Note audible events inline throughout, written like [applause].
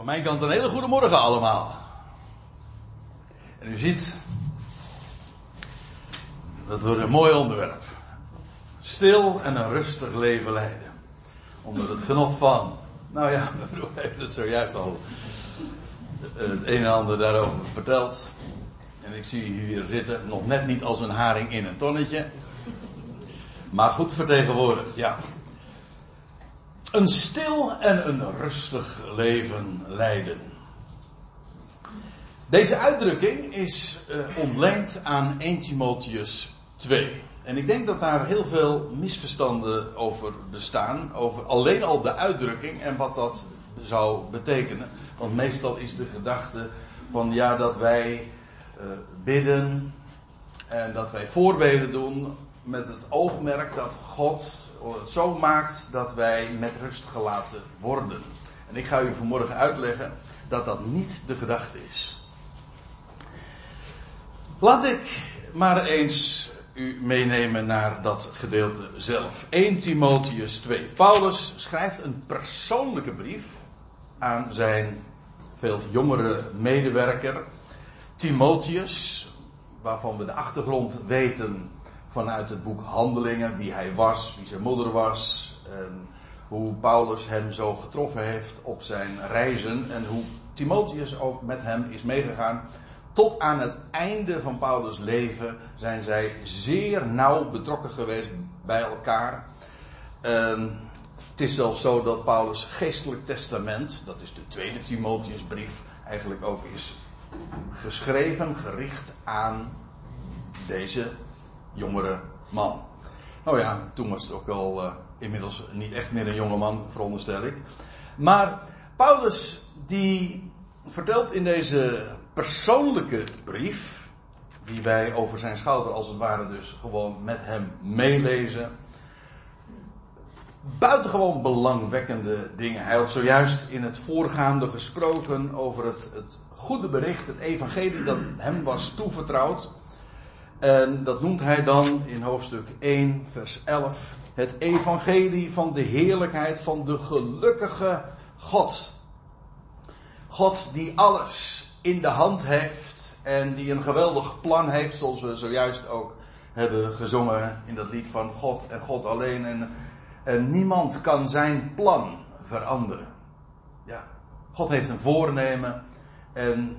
Van mijn kant een hele goede morgen allemaal. En u ziet, dat wordt een mooi onderwerp. Stil en een rustig leven leiden. Onder het genot van. Nou ja, [laughs] mijn broer heeft het zojuist al het een en ander daarover verteld. En ik zie u hier zitten, nog net niet als een haring in een tonnetje. Maar goed vertegenwoordigd, ja. Een stil en een rustig leven leiden. Deze uitdrukking is uh, ontleend aan 1 Timotheus 2. En ik denk dat daar heel veel misverstanden over bestaan. Over alleen al de uitdrukking en wat dat zou betekenen. Want meestal is de gedachte van ja dat wij uh, bidden en dat wij voorbeden doen met het oogmerk dat God het zo maakt dat wij met rust gelaten worden. En ik ga u vanmorgen uitleggen dat dat niet de gedachte is. Laat ik maar eens u meenemen naar dat gedeelte zelf. 1 Timotheus 2. Paulus schrijft een persoonlijke brief aan zijn veel jongere medewerker Timotheus, waarvan we de achtergrond weten vanuit het boek Handelingen, wie hij was, wie zijn moeder was, en hoe Paulus hem zo getroffen heeft op zijn reizen en hoe Timotheus ook met hem is meegegaan. Tot aan het einde van Paulus' leven zijn zij zeer nauw betrokken geweest bij elkaar. En het is zelfs zo dat Paulus' geestelijk testament, dat is de tweede Timotheusbrief, eigenlijk ook is geschreven, gericht aan deze jongere man. Nou ja, toen was het ook al uh, inmiddels niet echt meer een jonge man, veronderstel ik. Maar Paulus die vertelt in deze persoonlijke brief, die wij over zijn schouder als het ware dus gewoon met hem meelezen, buitengewoon belangwekkende dingen. Hij had zojuist in het voorgaande gesproken over het, het goede bericht, het evangelie dat hem was toevertrouwd. En dat noemt hij dan in hoofdstuk 1, vers 11. Het evangelie van de heerlijkheid van de gelukkige God. God die alles in de hand heeft en die een geweldig plan heeft, zoals we zojuist ook hebben gezongen in dat lied van God en God alleen. En, en niemand kan zijn plan veranderen. Ja, God heeft een voornemen en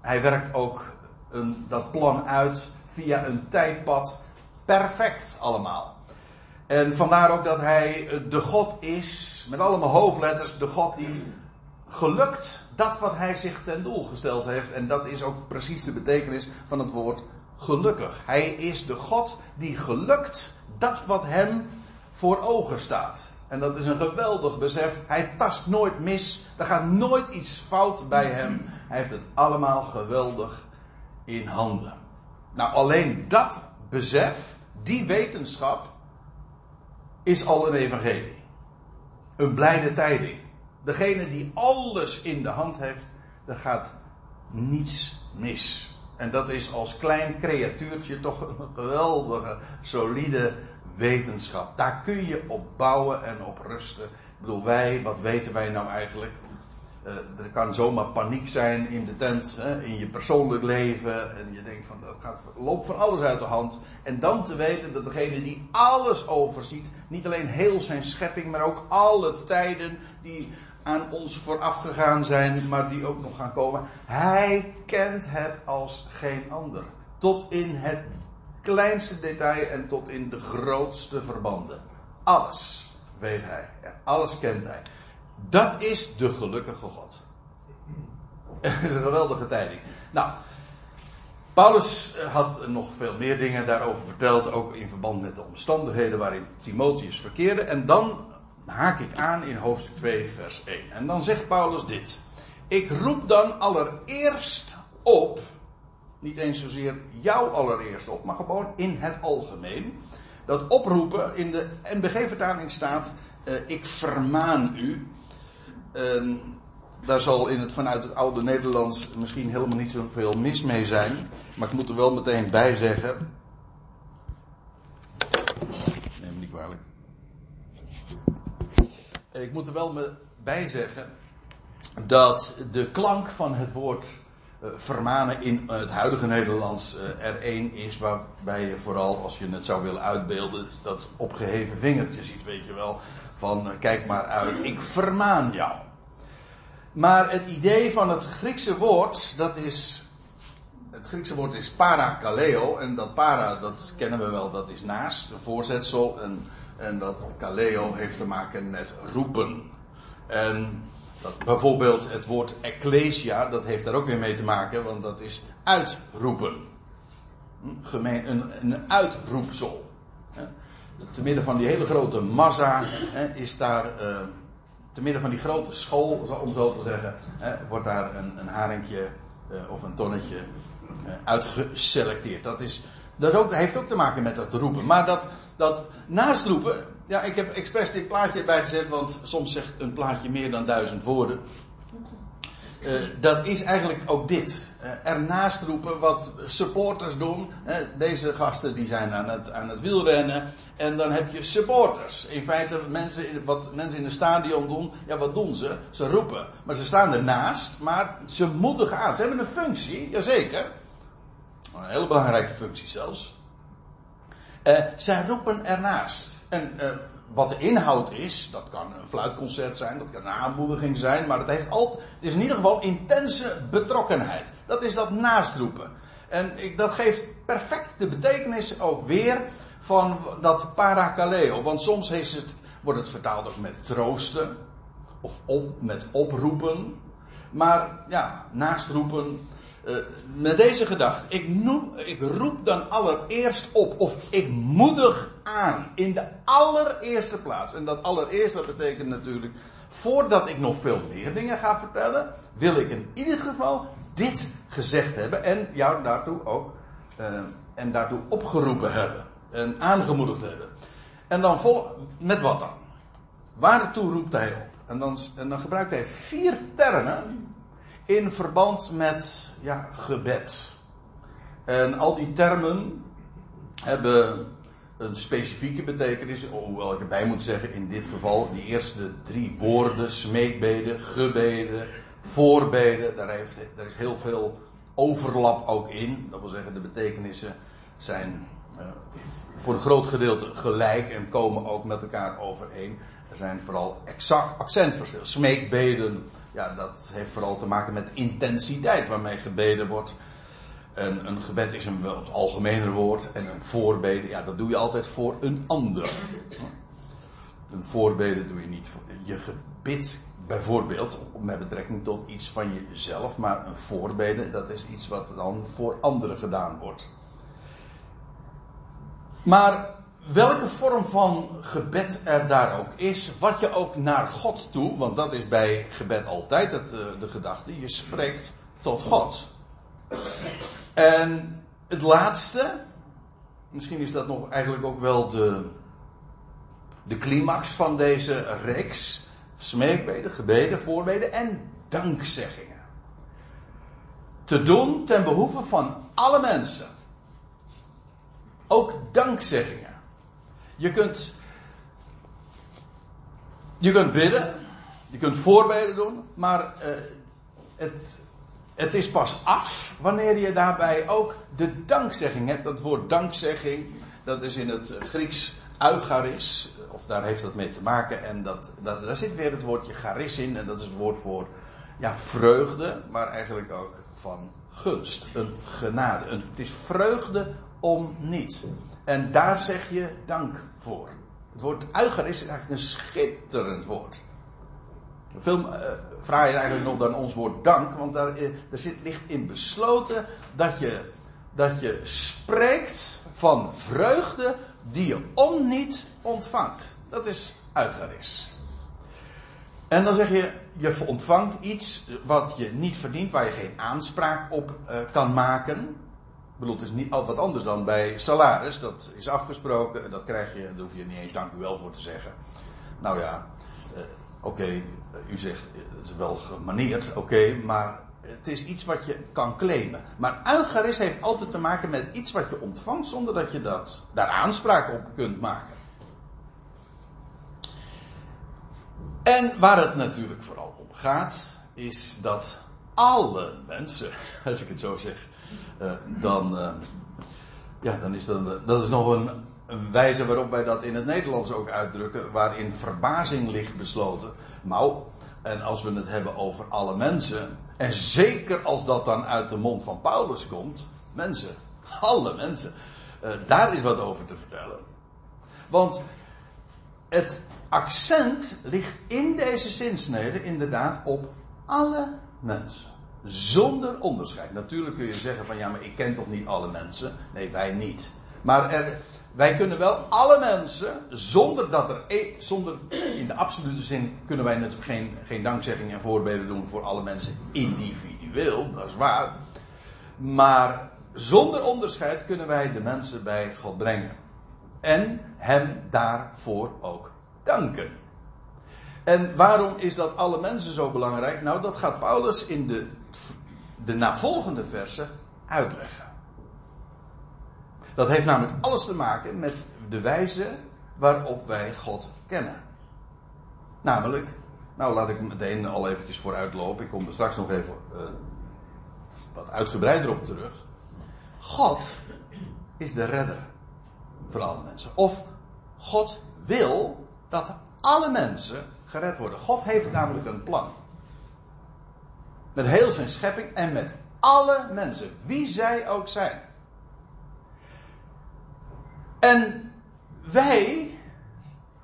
hij werkt ook een, dat plan uit via een tijdpad. Perfect allemaal. En vandaar ook dat hij de God is, met allemaal hoofdletters, de God die gelukt dat wat hij zich ten doel gesteld heeft. En dat is ook precies de betekenis van het woord gelukkig. Hij is de God die gelukt dat wat hem voor ogen staat. En dat is een geweldig besef. Hij tast nooit mis. Er gaat nooit iets fout bij hem. Hij heeft het allemaal geweldig in handen. Nou, alleen dat besef, die wetenschap, is al een evangelie. Een blijde tijding. Degene die alles in de hand heeft, er gaat niets mis. En dat is als klein creatuurtje toch een geweldige, solide wetenschap. Daar kun je op bouwen en op rusten. Ik bedoel, wij, wat weten wij nou eigenlijk? Uh, er kan zomaar paniek zijn in de tent, hè, in je persoonlijk leven. En je denkt van dat gaat, loopt van alles uit de hand. En dan te weten dat degene die alles overziet, niet alleen heel zijn schepping, maar ook alle tijden die aan ons vooraf gegaan zijn, maar die ook nog gaan komen. Hij kent het als geen ander. Tot in het kleinste detail en tot in de grootste verbanden. Alles weet hij. Alles kent hij. Dat is de gelukkige God. [laughs] Een geweldige tijding. Nou, Paulus had nog veel meer dingen daarover verteld, ook in verband met de omstandigheden waarin Timotheus verkeerde. En dan haak ik aan in hoofdstuk 2, vers 1. En dan zegt Paulus dit. Ik roep dan allereerst op, niet eens zozeer jou allereerst op, maar gewoon in het algemeen. Dat oproepen in de NBG-vertaling staat, uh, ik vermaan u. Uh, daar zal in het, vanuit het oude Nederlands misschien helemaal niet zoveel mis mee zijn. Maar ik moet er wel meteen bij zeggen. Neem me niet kwalijk. Ik moet er wel bij zeggen dat de klank van het woord vermanen in het huidige Nederlands uh, er één is waarbij je vooral, als je het zou willen uitbeelden, dat opgeheven vingertje ziet, weet je wel. Van kijk maar uit, ik vermaan jou. Maar het idee van het Griekse woord, dat is. Het Griekse woord is parakaleo. En dat para, dat kennen we wel, dat is naast, een voorzetsel. En, en dat kaleo heeft te maken met roepen. En dat, bijvoorbeeld het woord ecclesia, dat heeft daar ook weer mee te maken, want dat is uitroepen. Hm? Een, een uitroepsel. Te midden van die hele grote massa is daar. Uh, te midden van die grote school, om zo te zeggen, wordt daar een, een haringje uh, of een tonnetje uh, uitgeselecteerd. Dat, is, dat ook, heeft ook te maken met dat roepen. Maar dat, dat naast roepen, ja, ik heb expres dit plaatje erbij gezet, want soms zegt een plaatje meer dan duizend woorden. Uh, dat is eigenlijk ook dit. Uh, ernaast roepen wat supporters doen. Uh, deze gasten die zijn aan het, aan het wielrennen. En dan heb je supporters. In feite, mensen wat mensen in een stadion doen, ja, wat doen ze? Ze roepen. Maar ze staan ernaast, maar ze moedigen aan. Ze hebben een functie, jazeker. Een hele belangrijke functie zelfs. Zij roepen ernaast. En uh, wat de inhoud is, dat kan een fluitconcert zijn, dat kan een aanmoediging zijn, maar het, heeft altijd, het is in ieder geval intense betrokkenheid. Dat is dat naastroepen. En ik, dat geeft perfect de betekenis ook weer van dat parakaleo. Want soms het, wordt het vertaald ook met troosten. Of met oproepen. Maar ja, naastroepen. Uh, met deze gedachte. Ik, noem, ik roep dan allereerst op. Of ik moedig aan. In de allereerste plaats. En dat allereerst dat betekent natuurlijk. Voordat ik nog veel meer dingen ga vertellen. Wil ik in ieder geval dit gezegd hebben. En jou daartoe ook. Uh, en daartoe opgeroepen hebben en aangemoedigd hebben. En dan vol, met wat dan? Waartoe roept hij op? En dan, en dan gebruikt hij vier termen in verband met ja, gebed. En al die termen hebben een specifieke betekenis, hoewel ik erbij moet zeggen, in dit geval, die eerste drie woorden, smeekbeden, gebeden, voorbeden, daar, heeft, daar is heel veel overlap ook in. Dat wil zeggen, de betekenissen zijn uh, voor een groot gedeelte gelijk en komen ook met elkaar overeen. Er zijn vooral exact accentverschillen. Smeekbeden, ja, dat heeft vooral te maken met intensiteit waarmee gebeden wordt. En een gebed is een wat algemener woord. En een voorbeden, ja, dat doe je altijd voor een ander. Een voorbeden doe je niet voor je gebed, bijvoorbeeld, met betrekking tot iets van jezelf. Maar een voorbeden, dat is iets wat dan voor anderen gedaan wordt. Maar welke vorm van gebed er daar ook is, wat je ook naar God toe, want dat is bij gebed altijd het, eh, de gedachte, je spreekt tot God. En het laatste, misschien is dat nog eigenlijk ook wel de, de climax van deze reeks, smeekbeden, gebeden, voorbeden en dankzeggingen. Te doen ten behoeve van alle mensen. Ook dankzeggingen. Je kunt, je kunt bidden, je kunt voorbeden doen, maar uh, het, het is pas af wanneer je daarbij ook de dankzegging hebt. Dat woord dankzegging, dat is in het Grieks eucharis, of daar heeft dat mee te maken. En dat, dat, daar zit weer het woordje charis in, en dat is het woord voor ja, vreugde, maar eigenlijk ook van gunst, een genade. Het is vreugde om niets. En daar zeg je dank voor. Het woord uiger is eigenlijk een schitterend woord. Veel uh, fraaier eigenlijk nog dan ons woord dank, want daar, uh, zit, ligt in besloten dat je, dat je spreekt van vreugde die je om niet ontvangt. Dat is uigeris. En dan zeg je, je ontvangt iets wat je niet verdient, waar je geen aanspraak op uh, kan maken. Ik is niet wat anders dan bij salaris. Dat is afgesproken. Dat krijg je. Daar hoef je niet eens dank u wel voor te zeggen. Nou ja, uh, oké. Okay, u zegt het is wel gemaneerd. Oké, maar het is iets wat je kan claimen. Maar eucharis heeft altijd te maken met iets wat je ontvangt zonder dat je dat, daar aanspraak op kunt maken. En waar het natuurlijk vooral om gaat, is dat alle mensen, [laughs] als ik het zo zeg, dan, uh, ja, dan is dat, dat is nog een, een wijze waarop wij dat in het Nederlands ook uitdrukken, waarin verbazing ligt besloten. Nou, en als we het hebben over alle mensen, en zeker als dat dan uit de mond van Paulus komt, mensen, [laughs] alle mensen, uh, daar is wat over te vertellen. Want het accent ligt in deze zinsnede inderdaad op alle mensen. Zonder onderscheid. Natuurlijk kun je zeggen van ja, maar ik ken toch niet alle mensen. Nee, wij niet. Maar er, wij kunnen wel alle mensen, zonder dat er, e- zonder, in de absolute zin kunnen wij natuurlijk geen, geen dankzegging en voorbeden doen voor alle mensen individueel, dat is waar. Maar zonder onderscheid kunnen wij de mensen bij God brengen. En hem daarvoor ook danken. En waarom is dat alle mensen zo belangrijk? Nou, dat gaat Paulus in de, de navolgende versen uitleggen. Dat heeft namelijk alles te maken met de wijze waarop wij God kennen. Namelijk, nou laat ik meteen al eventjes vooruitlopen. Ik kom er straks nog even uh, wat uitgebreider op terug. God is de redder voor alle mensen. Of God wil dat alle mensen gered worden. God heeft namelijk een plan. Met heel zijn schepping en met alle mensen, wie zij ook zijn. En wij,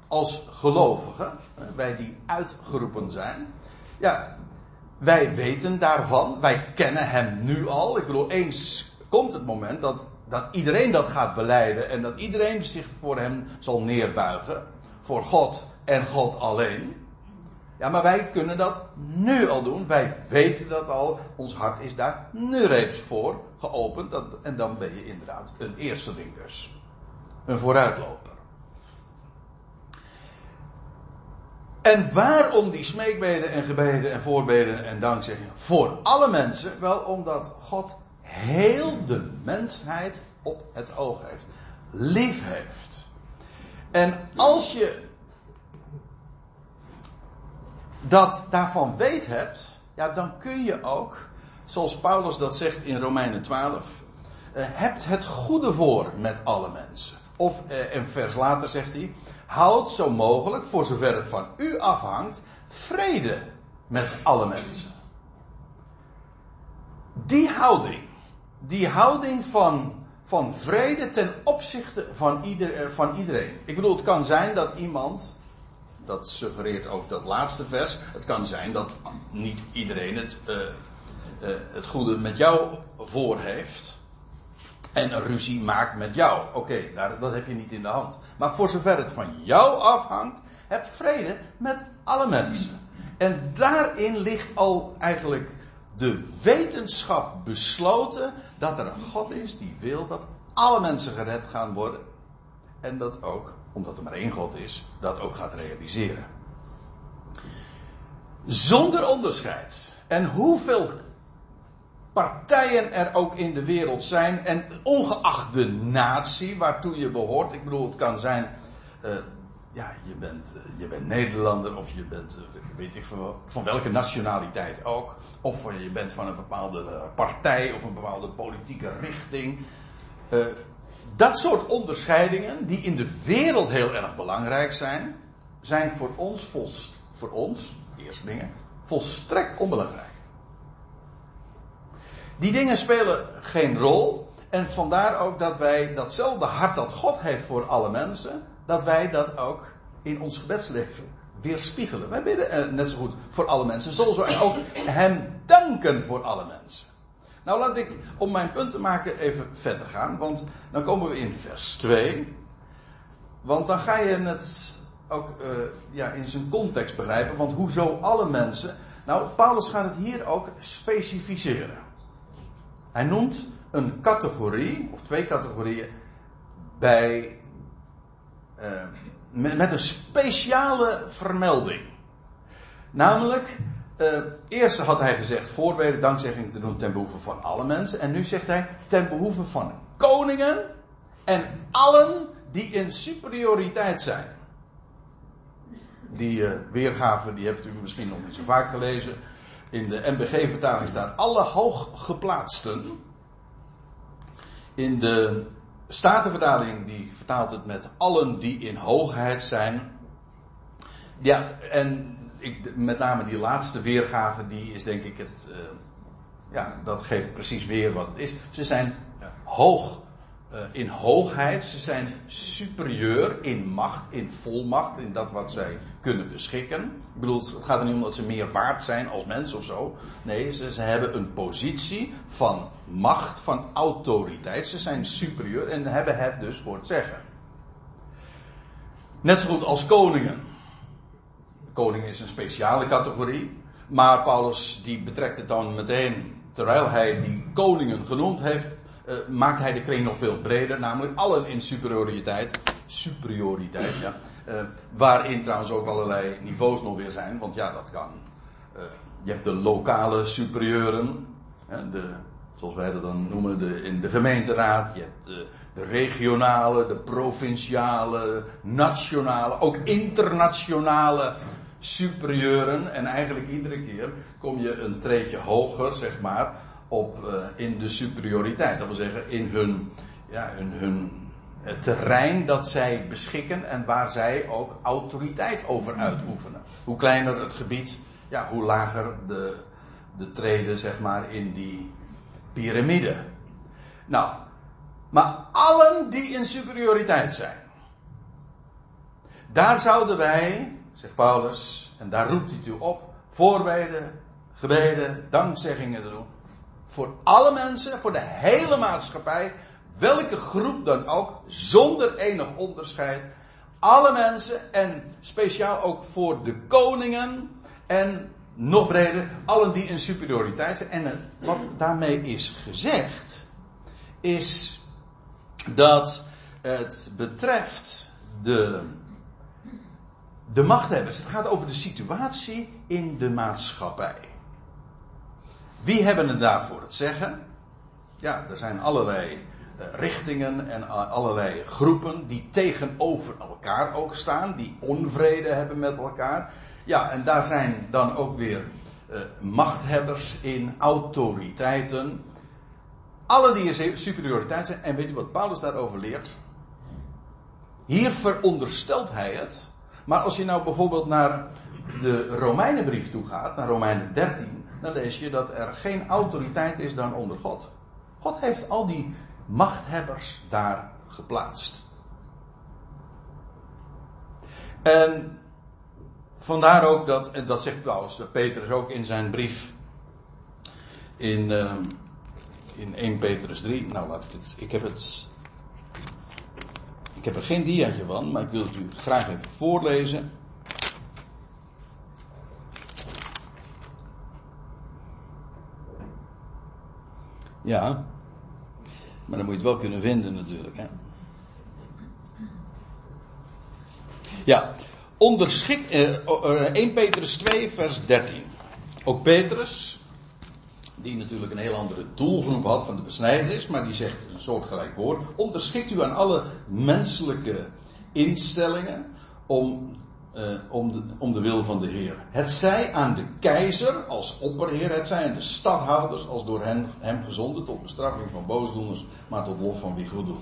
als gelovigen, wij die uitgeroepen zijn, ja, wij weten daarvan, wij kennen hem nu al. Ik bedoel, eens komt het moment dat, dat iedereen dat gaat beleiden en dat iedereen zich voor hem zal neerbuigen, voor God en God alleen. Ja, maar wij kunnen dat nu al doen. Wij weten dat al. Ons hart is daar nu reeds voor geopend. En dan ben je inderdaad een eersteling dus een vooruitloper. En waarom die smeekbeden en gebeden en voorbeden en dankzeggingen voor alle mensen? Wel omdat God heel de mensheid op het oog heeft. Lief heeft. En als je dat daarvan weet hebt, ja, dan kun je ook, zoals Paulus dat zegt in Romeinen 12, uh, hebt het goede voor met alle mensen. Of eh, een vers later zegt hij: Houd zo mogelijk, voor zover het van u afhangt, vrede met alle mensen. Die houding, die houding van, van vrede ten opzichte van, ieder, eh, van iedereen. Ik bedoel, het kan zijn dat iemand, dat suggereert ook dat laatste vers, het kan zijn dat niet iedereen het, uh, uh, het goede met jou voor heeft en een ruzie maakt met jou. Oké, dat heb je niet in de hand. Maar voor zover het van jou afhangt, heb vrede met alle mensen. En daarin ligt al eigenlijk de wetenschap besloten dat er een God is die wil dat alle mensen gered gaan worden. En dat ook, omdat er maar één God is, dat ook gaat realiseren. Zonder onderscheid. En hoeveel partijen er ook in de wereld zijn. En ongeacht de natie waartoe je behoort. Ik bedoel, het kan zijn. Uh, ja, je bent, uh, je bent Nederlander of je bent, uh, weet ik van, van welke nationaliteit ook. Of je bent van een bepaalde partij of een bepaalde politieke richting. Dat soort onderscheidingen, die in de wereld heel erg belangrijk zijn, zijn voor ons, vols, voor ons, eerstelingen, volstrekt onbelangrijk. Die dingen spelen geen rol. En vandaar ook dat wij datzelfde hart dat God heeft voor alle mensen, dat wij dat ook in ons gebedsleven weerspiegelen. Wij bidden net zo goed voor alle mensen, zoals wij ook Hem danken voor alle mensen. Nou laat ik, om mijn punt te maken, even verder gaan, want dan komen we in vers 2. Want dan ga je het ook uh, ja, in zijn context begrijpen, want hoezo alle mensen. Nou, Paulus gaat het hier ook specificeren. Hij noemt een categorie, of twee categorieën, bij, met, met, een speciale vermelding. Namelijk, uh, eerst had hij gezegd voorbeden, dankzegging te doen ten behoeve van alle mensen. En nu zegt hij ten behoeve van koningen en allen die in superioriteit zijn. Die uh, weergave, die hebt u misschien nog niet zo vaak gelezen. In de MBG-vertaling staat alle hooggeplaatsten. In de Statenvertaling die vertaalt het met allen die in hoogheid zijn. Ja, en ik, met name die laatste weergave, die is denk ik het. Uh, ja, dat geeft precies weer wat het is. Ze zijn hoog uh, in hoogheid, ze zijn superieur in macht, in volmacht, in dat wat zij kunnen beschikken. Ik bedoel, het gaat er niet om dat ze meer waard zijn als mens of zo. Nee, ze, ze hebben een positie van macht, van autoriteit. Ze zijn superieur en hebben het dus voor zeggen. Net zo goed als koningen. Koning is een speciale categorie. Maar Paulus die betrekt het dan meteen, terwijl hij die koningen genoemd heeft, uh, maakt hij de kring nog veel breder, namelijk allen in superioriteit. Superioriteit, ja. Uh, waarin trouwens ook allerlei niveaus nog weer zijn, want ja, dat kan. Uh, je hebt de lokale superieuren, de, zoals wij dat dan noemen, de, in de gemeenteraad. Je hebt de, de regionale, de provinciale, nationale, ook internationale superieuren. En eigenlijk iedere keer kom je een treedje hoger, zeg maar, op, uh, in de superioriteit. Dat wil zeggen, in hun, ja, in hun terrein dat zij beschikken en waar zij ook autoriteit over uitoefenen. Hoe kleiner het gebied, ja, hoe lager de, de treden, zeg maar, in die piramide. Nou, maar allen die in superioriteit zijn, daar zouden wij, zegt Paulus, en daar roept hij toe op, voorbeden, gebeden, dankzeggingen te doen. Voor alle mensen, voor de hele maatschappij, welke groep dan ook, zonder enig onderscheid. Alle mensen en speciaal ook voor de koningen en nog breder, allen die in superioriteit zijn. En wat daarmee is gezegd, is dat het betreft de, de machthebbers. Het gaat over de situatie in de maatschappij. Wie hebben het daarvoor het zeggen? Ja, er zijn allerlei eh, richtingen en allerlei groepen die tegenover elkaar ook staan, die onvrede hebben met elkaar. Ja, en daar zijn dan ook weer uh, machthebbers in, autoriteiten. Alle die in superioriteit zijn. En weet je wat Paulus daarover leert? Hier veronderstelt hij het. Maar als je nou bijvoorbeeld naar de Romeinenbrief toe gaat, naar Romeinen 13, dan lees je dat er geen autoriteit is dan onder God. God heeft al die machthebbers daar geplaatst. En vandaar ook dat, dat zegt Paulus, Petrus ook in zijn brief in, uh, in 1 Petrus 3. Nou, laat ik het, ik heb het, ik heb er geen diaatje van, maar ik wil het u graag even voorlezen. Ja, maar dan moet je het wel kunnen vinden natuurlijk. Hè? Ja, onderschik, eh, 1 Petrus 2 vers 13. Ook Petrus, die natuurlijk een heel andere doelgroep had van de besnijdenis, maar die zegt een soortgelijk woord. Onderschikt u aan alle menselijke instellingen om uh, om, de, om de wil van de Heer. Het zij aan de keizer als opperheer, het zij aan de stadhouders als door hen, hem gezonden tot bestraffing van boosdoeners, maar tot lof van wie goed doet.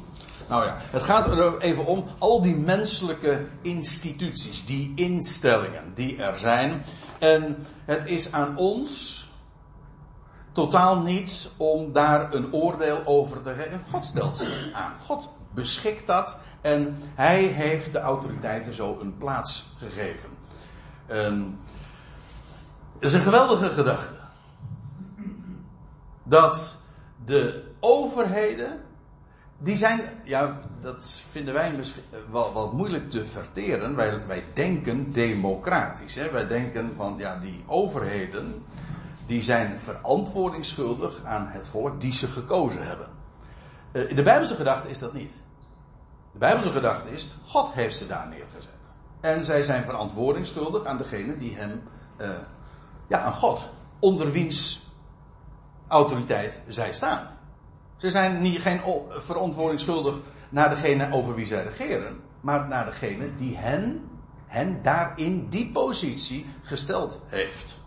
Nou ja, het gaat er even om al die menselijke instituties, die instellingen die er zijn. En het is aan ons totaal niet om daar een oordeel over te geven. God stelt ze aan. God beschikt dat en hij heeft de autoriteiten zo een plaats gegeven. Um, het is een geweldige gedachte. Dat de overheden, die zijn, ja, dat vinden wij misschien wel wat moeilijk te verteren. Wij, wij denken democratisch. Hè? Wij denken van, ja, die overheden, die zijn verantwoordingsschuldig aan het volk die ze gekozen hebben. Uh, in de Bijbelse gedachte is dat niet. De Bijbelse gedachte is, God heeft ze daar neergezet. En zij zijn verantwoording schuldig aan degene die hem, uh, ja, aan God, onder wiens autoriteit zij staan. Ze zijn niet, geen verantwoording schuldig naar degene over wie zij regeren, maar naar degene die hen, hen daar in die positie gesteld heeft.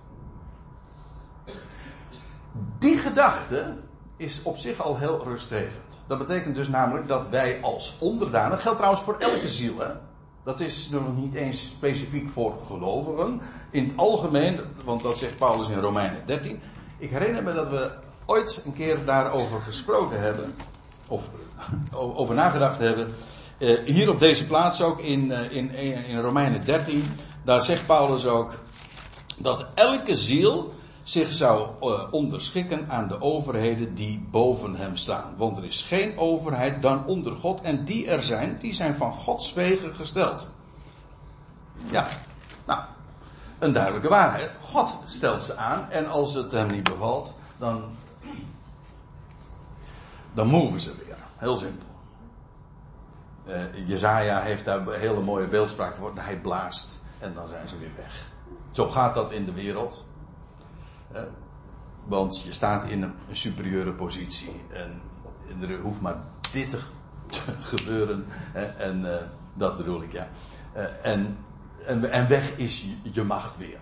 Gedachte is op zich al heel rustgevend. Dat betekent dus namelijk dat wij als onderdanen, dat geldt trouwens voor elke ziel, hè? dat is nog niet eens specifiek voor gelovigen. In het algemeen, want dat zegt Paulus in Romeinen 13. Ik herinner me dat we ooit een keer daarover gesproken hebben, of over nagedacht hebben. Eh, hier op deze plaats ook in, eh, in, in Romeinen 13, daar zegt Paulus ook dat elke ziel zich zou uh, onderschikken aan de overheden die boven hem staan. Want er is geen overheid dan onder God en die er zijn, die zijn van Gods wegen gesteld. Ja, nou, een duidelijke waarheid. God stelt ze aan en als het hem niet bevalt, dan, dan moven ze weer. Heel simpel. Uh, Jezaja heeft daar een hele mooie beeldspraak voor. Hij blaast en dan zijn ze weer weg. Zo gaat dat in de wereld. Uh, want je staat in een, superieure positie. En, er hoeft maar dit te, [laughs] gebeuren. en uh, dat bedoel ik, ja. en, en, en, weg is je, je macht weer.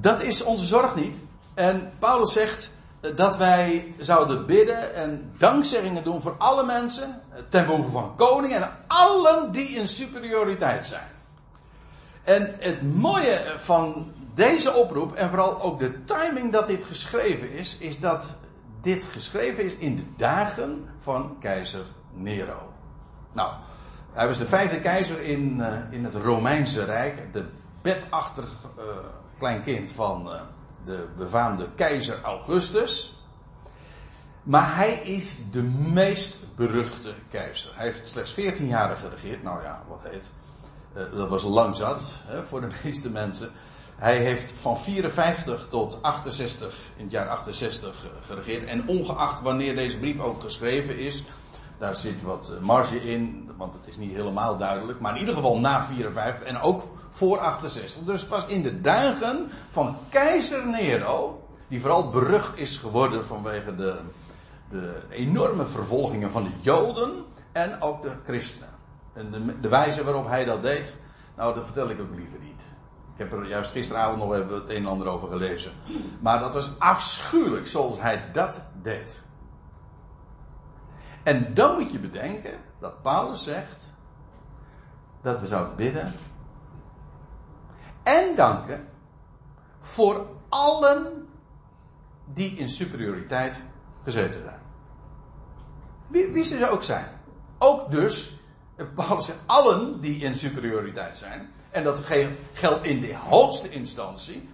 Dat is onze zorg niet. En Paulus zegt dat wij zouden bidden en dankzeggingen doen voor alle mensen, ten behoeve van koningen en allen die in superioriteit zijn. En het mooie van deze oproep, en vooral ook de timing dat dit geschreven is, is dat dit geschreven is in de dagen van keizer Nero. Nou, hij was de vijfde keizer in, uh, in het Romeinse Rijk, de bedachtig uh, kleinkind van uh, de befaamde keizer Augustus. Maar hij is de meest beruchte keizer. Hij heeft slechts 14 jaar geregeerd. Nou ja, wat heet. Dat was lang zat hè, voor de [laughs] meeste mensen. Hij heeft van 54 tot 68, in het jaar 68 geregeerd. En ongeacht wanneer deze brief ook geschreven is, daar zit wat marge in, want het is niet helemaal duidelijk. Maar in ieder geval na 54 en ook voor 68. Dus het was in de dagen van keizer Nero, die vooral berucht is geworden vanwege de, de enorme vervolgingen van de Joden en ook de christenen. En de, de wijze waarop hij dat deed, nou dat vertel ik ook liever niet. Ik heb er juist gisteravond nog even het een en ander over gelezen. Maar dat was afschuwelijk zoals hij dat deed. En dan moet je bedenken dat Paulus zegt dat we zouden bidden en danken voor allen die in superioriteit gezeten zijn. Wie, wie ze ook zijn. Ook dus, Paulus zegt, allen die in superioriteit zijn. En dat geldt in de hoogste instantie.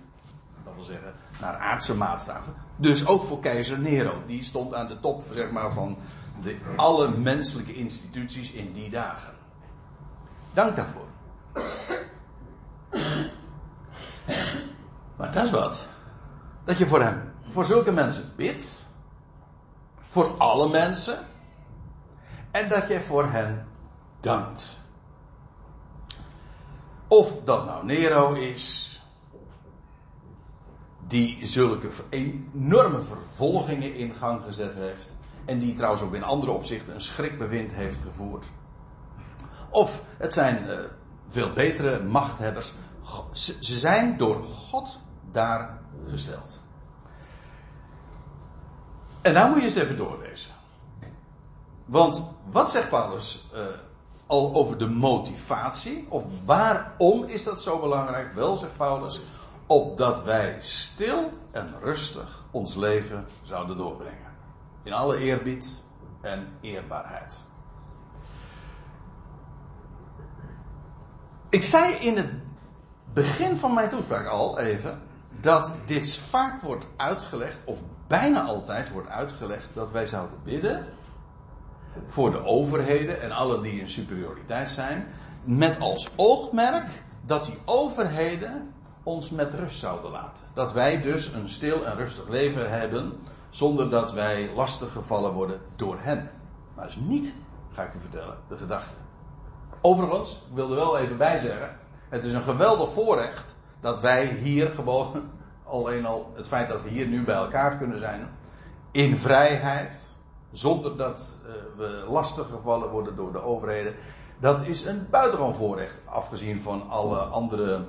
Dat wil zeggen, naar aardse maatstaven. Dus ook voor keizer Nero. Die stond aan de top, zeg maar, van de, alle menselijke instituties in die dagen. Dank daarvoor. Maar dat is wat. Dat je voor hem, voor zulke mensen bidt. Voor alle mensen. En dat je voor hen dankt. Of dat nou Nero is. Die zulke enorme vervolgingen in gang gezet heeft. En die trouwens ook in andere opzichten een schrikbewind heeft gevoerd. Of het zijn uh, veel betere machthebbers. Ze zijn door God daar gesteld. En daar moet je eens even doorlezen. Want wat zegt Paulus uh, al over de motivatie? Of waarom is dat zo belangrijk? Wel, zegt Paulus, opdat wij stil en rustig ons leven zouden doorbrengen. In alle eerbied en eerbaarheid. Ik zei in het begin van mijn toespraak al even dat dit vaak wordt uitgelegd, of bijna altijd wordt uitgelegd, dat wij zouden bidden voor de overheden en alle die in superioriteit zijn, met als oogmerk dat die overheden ons met rust zouden laten. Dat wij dus een stil en rustig leven hebben, zonder dat wij lastig gevallen worden door hen. Maar dat is niet, ga ik u vertellen, de gedachte. Overigens, ik wil er wel even bij zeggen, het is een geweldig voorrecht dat wij hier gewoon, [laughs] alleen al het feit dat we hier nu bij elkaar kunnen zijn, in vrijheid, zonder dat uh, we lastig gevallen worden door de overheden, dat is een buitengewoon voorrecht, afgezien van alle andere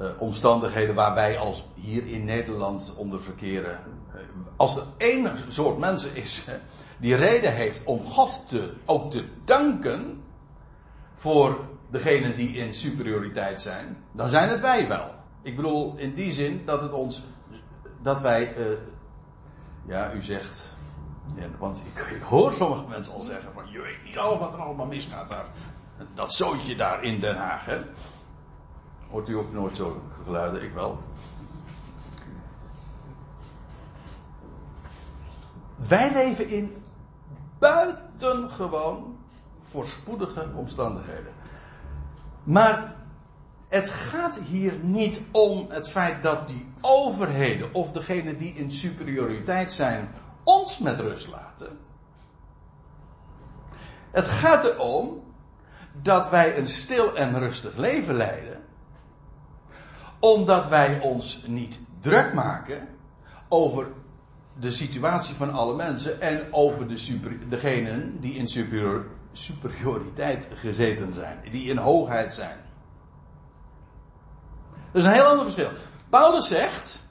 uh, omstandigheden waar wij als hier in Nederland onder verkeren. Uh, als er één soort mensen is die reden heeft om God te, ook te danken voor degenen die in superioriteit zijn, dan zijn het wij wel. Ik bedoel in die zin dat het ons, dat wij, ja, u zegt, want ik, ik, hoor sommige mensen al zeggen van, je weet niet al wat er allemaal misgaat daar. Dat zootje daar in Den Haag, hè. Hoort u ook nooit zo geluiden? Ik wel. Wij leven in buitengewoon voorspoedige omstandigheden. Maar het gaat hier niet om het feit dat die overheden of degenen die in superioriteit zijn ons met rust laten. Het gaat erom dat wij een stil en rustig leven leiden, omdat wij ons niet druk maken over de situatie van alle mensen en over de super, degenen die in superior, superioriteit gezeten zijn, die in hoogheid zijn. Dat is een heel ander verschil. Paulus zegt,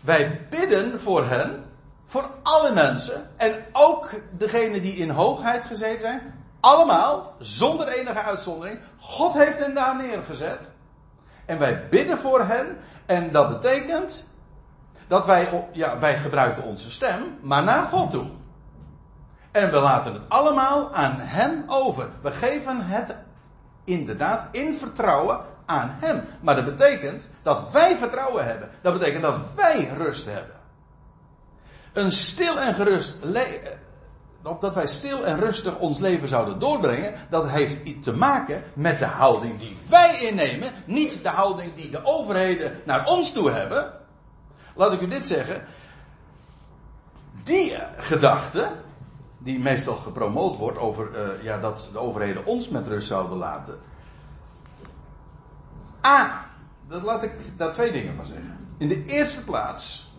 wij bidden voor hen, voor alle mensen en ook degenen die in hoogheid gezeten zijn, allemaal, zonder enige uitzondering. God heeft hen daar neergezet. En wij bidden voor hen. En dat betekent dat wij, ja, wij gebruiken onze stem, maar naar God toe. En we laten het allemaal aan Hem over. We geven het inderdaad in vertrouwen aan Hem. Maar dat betekent dat wij vertrouwen hebben. Dat betekent dat wij rust hebben. Een stil en gerust leven opdat wij stil en rustig ons leven zouden doorbrengen, dat heeft iets te maken met de houding die wij innemen, niet de houding die de overheden naar ons toe hebben. Laat ik u dit zeggen. Die gedachte, die meestal gepromoot wordt over uh, ja, dat de overheden ons met rust zouden laten. A, dat laat ik daar twee dingen van zeggen. In de eerste plaats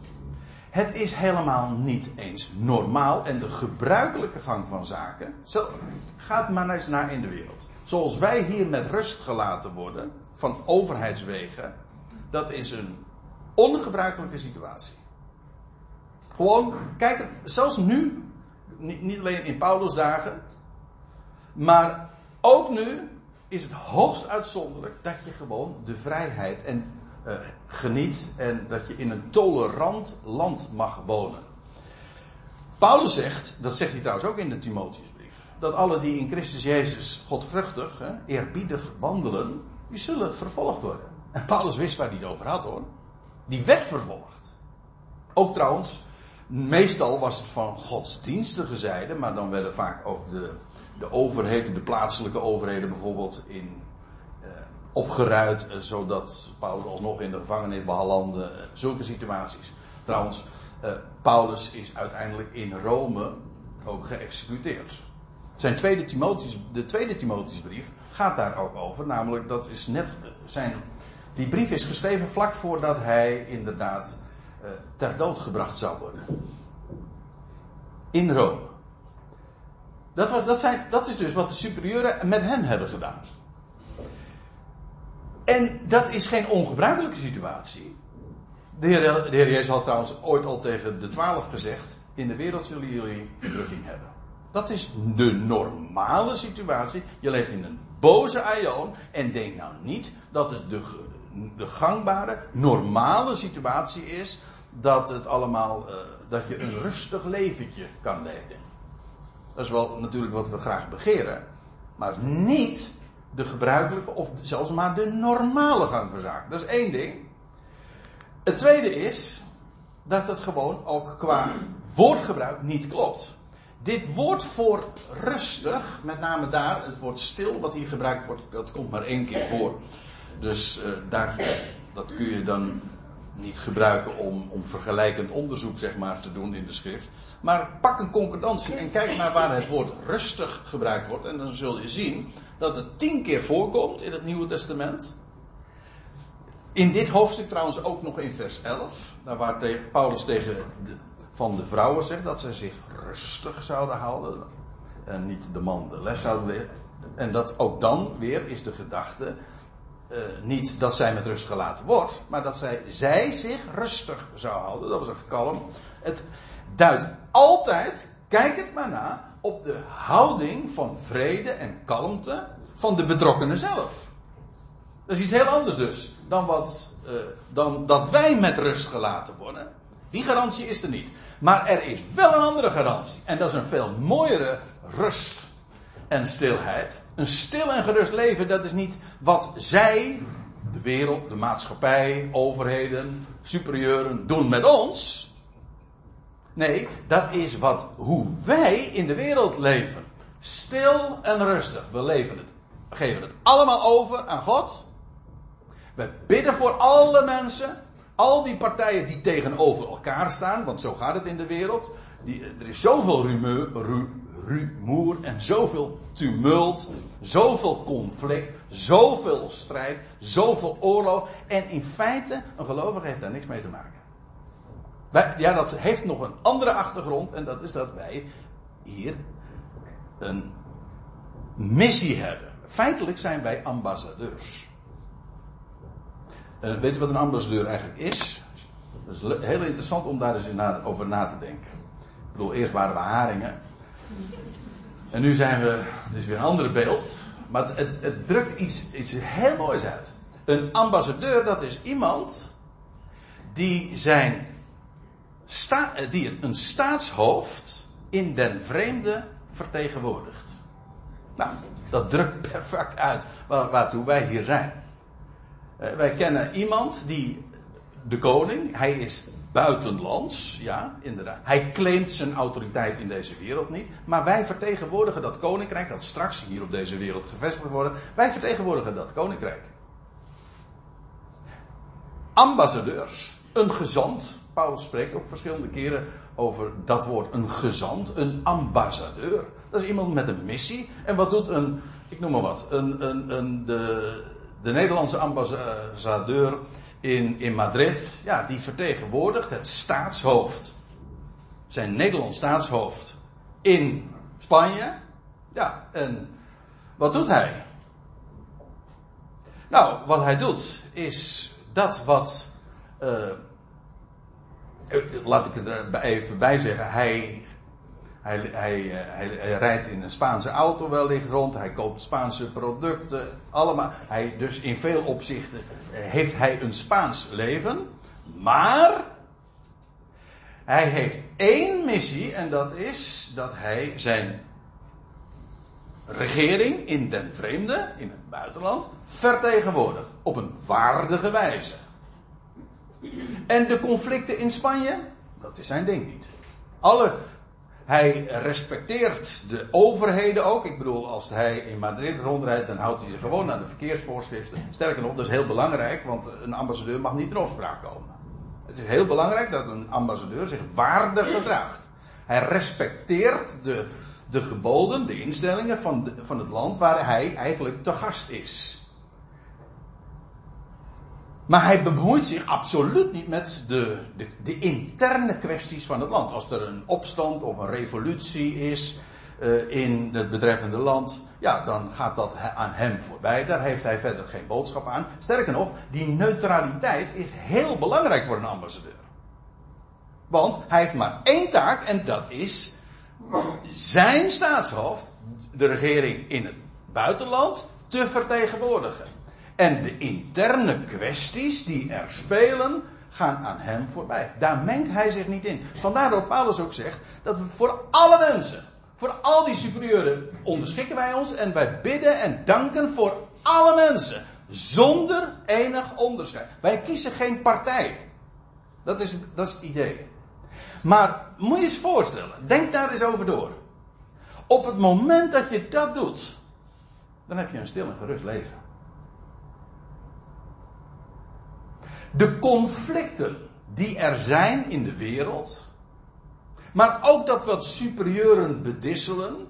het is helemaal niet eens normaal en de gebruikelijke gang van zaken. Zo, gaat maar eens naar in de wereld. Zoals wij hier met rust gelaten worden van overheidswegen, dat is een ongebruikelijke situatie. Gewoon, kijk, zelfs nu, niet alleen in Paulus dagen, maar ook nu is het hoogst uitzonderlijk dat je gewoon de vrijheid en uh, geniet en dat je in een tolerant land mag wonen. Paulus zegt, dat zegt hij trouwens ook in de Timotheusbrief, dat alle die in Christus Jezus godvruchtig, hè, eerbiedig wandelen, die zullen vervolgd worden. En Paulus wist waar hij het over had hoor. Die werd vervolgd. Ook trouwens, meestal was het van godsdienstige zijde, maar dan werden vaak ook de, de overheden, de plaatselijke overheden bijvoorbeeld in opgeruid, eh, zodat Paulus alsnog in de gevangenis belandde. Eh, zulke situaties. Trouwens, uh, Paulus is uiteindelijk in Rome ook geëxecuteerd. Zijn tweede Timotheus, de tweede Timotheusbrief gaat daar ook over. Namelijk, dat is net zijn. Die brief is geschreven vlak voordat hij inderdaad ter dood gebracht zou worden. In Rome. Dat, was, dat, zijn, dat is dus wat de superieuren met hem hebben gedaan. En dat is geen ongebruikelijke situatie. De Heer, de heer Jezus had trouwens ooit al tegen de twaalf gezegd: In de wereld zullen jullie verdrukking hebben. Dat is de normale situatie. Je leeft in een boze aion en denk nou niet dat het de, de gangbare, normale situatie is dat het allemaal, uh, dat je een rustig leventje kan leiden. Dat is wel natuurlijk wat we graag begeren, maar niet de gebruikelijke of zelfs maar de normale gang van zaken. Dat is één ding. Het tweede is dat het gewoon ook qua woordgebruik niet klopt. Dit woord voor rustig, met name daar, het woord stil wat hier gebruikt wordt, dat komt maar één keer voor. Dus uh, daar, dat kun je dan niet gebruiken om, om vergelijkend onderzoek zeg maar, te doen in de schrift. Maar pak een concordantie en kijk naar waar het woord rustig gebruikt wordt. En dan zul je zien dat het tien keer voorkomt in het Nieuwe Testament. In dit hoofdstuk trouwens ook nog in vers 11. Daar waar Paulus tegen de, van de vrouwen zegt dat ze zich rustig zouden houden. En niet de man de les zouden leren. En dat ook dan weer is de gedachte. Uh, niet dat zij met rust gelaten wordt, maar dat zij, zij zich rustig zou houden. Dat was een kalm. Het duidt altijd, kijk het maar na, op de houding van vrede en kalmte van de betrokkenen zelf. Dat is iets heel anders dus dan, wat, uh, dan dat wij met rust gelaten worden. Die garantie is er niet. Maar er is wel een andere garantie. En dat is een veel mooiere rust en stilheid. Een stil en gerust leven, dat is niet wat zij, de wereld, de maatschappij, overheden, superieuren doen met ons. Nee, dat is wat, hoe wij in de wereld leven. Stil en rustig. We leven het. We geven het allemaal over aan God. We bidden voor alle mensen. Al die partijen die tegenover elkaar staan, want zo gaat het in de wereld. Die, er is zoveel rumeur, ru, rumoer en zoveel tumult, zoveel conflict, zoveel strijd, zoveel oorlog. En in feite, een gelovige heeft daar niks mee te maken. Wij, ja, dat heeft nog een andere achtergrond en dat is dat wij hier een missie hebben. Feitelijk zijn wij ambassadeurs. Uh, weet je wat een ambassadeur eigenlijk is? Dat is heel interessant om daar eens over na te denken. Ik bedoel, eerst waren we haringen. En nu zijn we, dit is weer een ander beeld. Maar het, het, drukt iets, iets heel moois uit. Een ambassadeur, dat is iemand die zijn sta, eh, die een staatshoofd in den vreemde vertegenwoordigt. Nou, dat drukt perfect uit waartoe wij hier zijn. Eh, wij kennen iemand die, de koning, hij is buitenlands, ja, inderdaad. Hij claimt zijn autoriteit in deze wereld niet. Maar wij vertegenwoordigen dat koninkrijk dat straks hier op deze wereld gevestigd wordt. Wij vertegenwoordigen dat koninkrijk. Ambassadeurs, een gezant. Paulus spreekt ook verschillende keren over dat woord, een gezant, een ambassadeur. Dat is iemand met een missie. En wat doet een, ik noem maar wat, een, een, een, de, de Nederlandse ambassadeur in, in Madrid, ja, die vertegenwoordigt het staatshoofd. Zijn Nederlands staatshoofd in Spanje. Ja, en wat doet hij? Nou, wat hij doet is dat wat. Uh, laat ik er even bij zeggen. Hij hij, hij, eh, hij, hij, rijdt in een Spaanse auto wellicht rond. Hij koopt Spaanse producten. Allemaal. Hij, dus in veel opzichten heeft hij een Spaans leven. Maar hij heeft één missie en dat is dat hij zijn regering in den vreemde, in het buitenland, vertegenwoordigt. Op een waardige wijze. En de conflicten in Spanje, dat is zijn ding niet. Alle hij respecteert de overheden ook. Ik bedoel, als hij in Madrid rondrijdt, dan houdt hij zich gewoon aan de verkeersvoorschriften. Sterker nog, dat is heel belangrijk, want een ambassadeur mag niet in opspraak komen. Het is heel belangrijk dat een ambassadeur zich waardig gedraagt. Hij respecteert de, de geboden, de instellingen van, van het land waar hij eigenlijk te gast is. Maar hij bemoeit zich absoluut niet met de, de, de, interne kwesties van het land. Als er een opstand of een revolutie is uh, in het betreffende land, ja, dan gaat dat aan hem voorbij. Daar heeft hij verder geen boodschap aan. Sterker nog, die neutraliteit is heel belangrijk voor een ambassadeur. Want hij heeft maar één taak en dat is zijn staatshoofd, de regering in het buitenland, te vertegenwoordigen. En de interne kwesties die er spelen, gaan aan hem voorbij. Daar mengt hij zich niet in. Vandaar dat Paulus ook zegt dat we voor alle mensen, voor al die superieuren, onderschikken wij ons en wij bidden en danken voor alle mensen. Zonder enig onderscheid. Wij kiezen geen partij. Dat is, dat is het idee. Maar moet je eens voorstellen, denk daar eens over door. Op het moment dat je dat doet, dan heb je een stil en gerust leven. De conflicten die er zijn in de wereld, maar ook dat wat superieuren bedisselen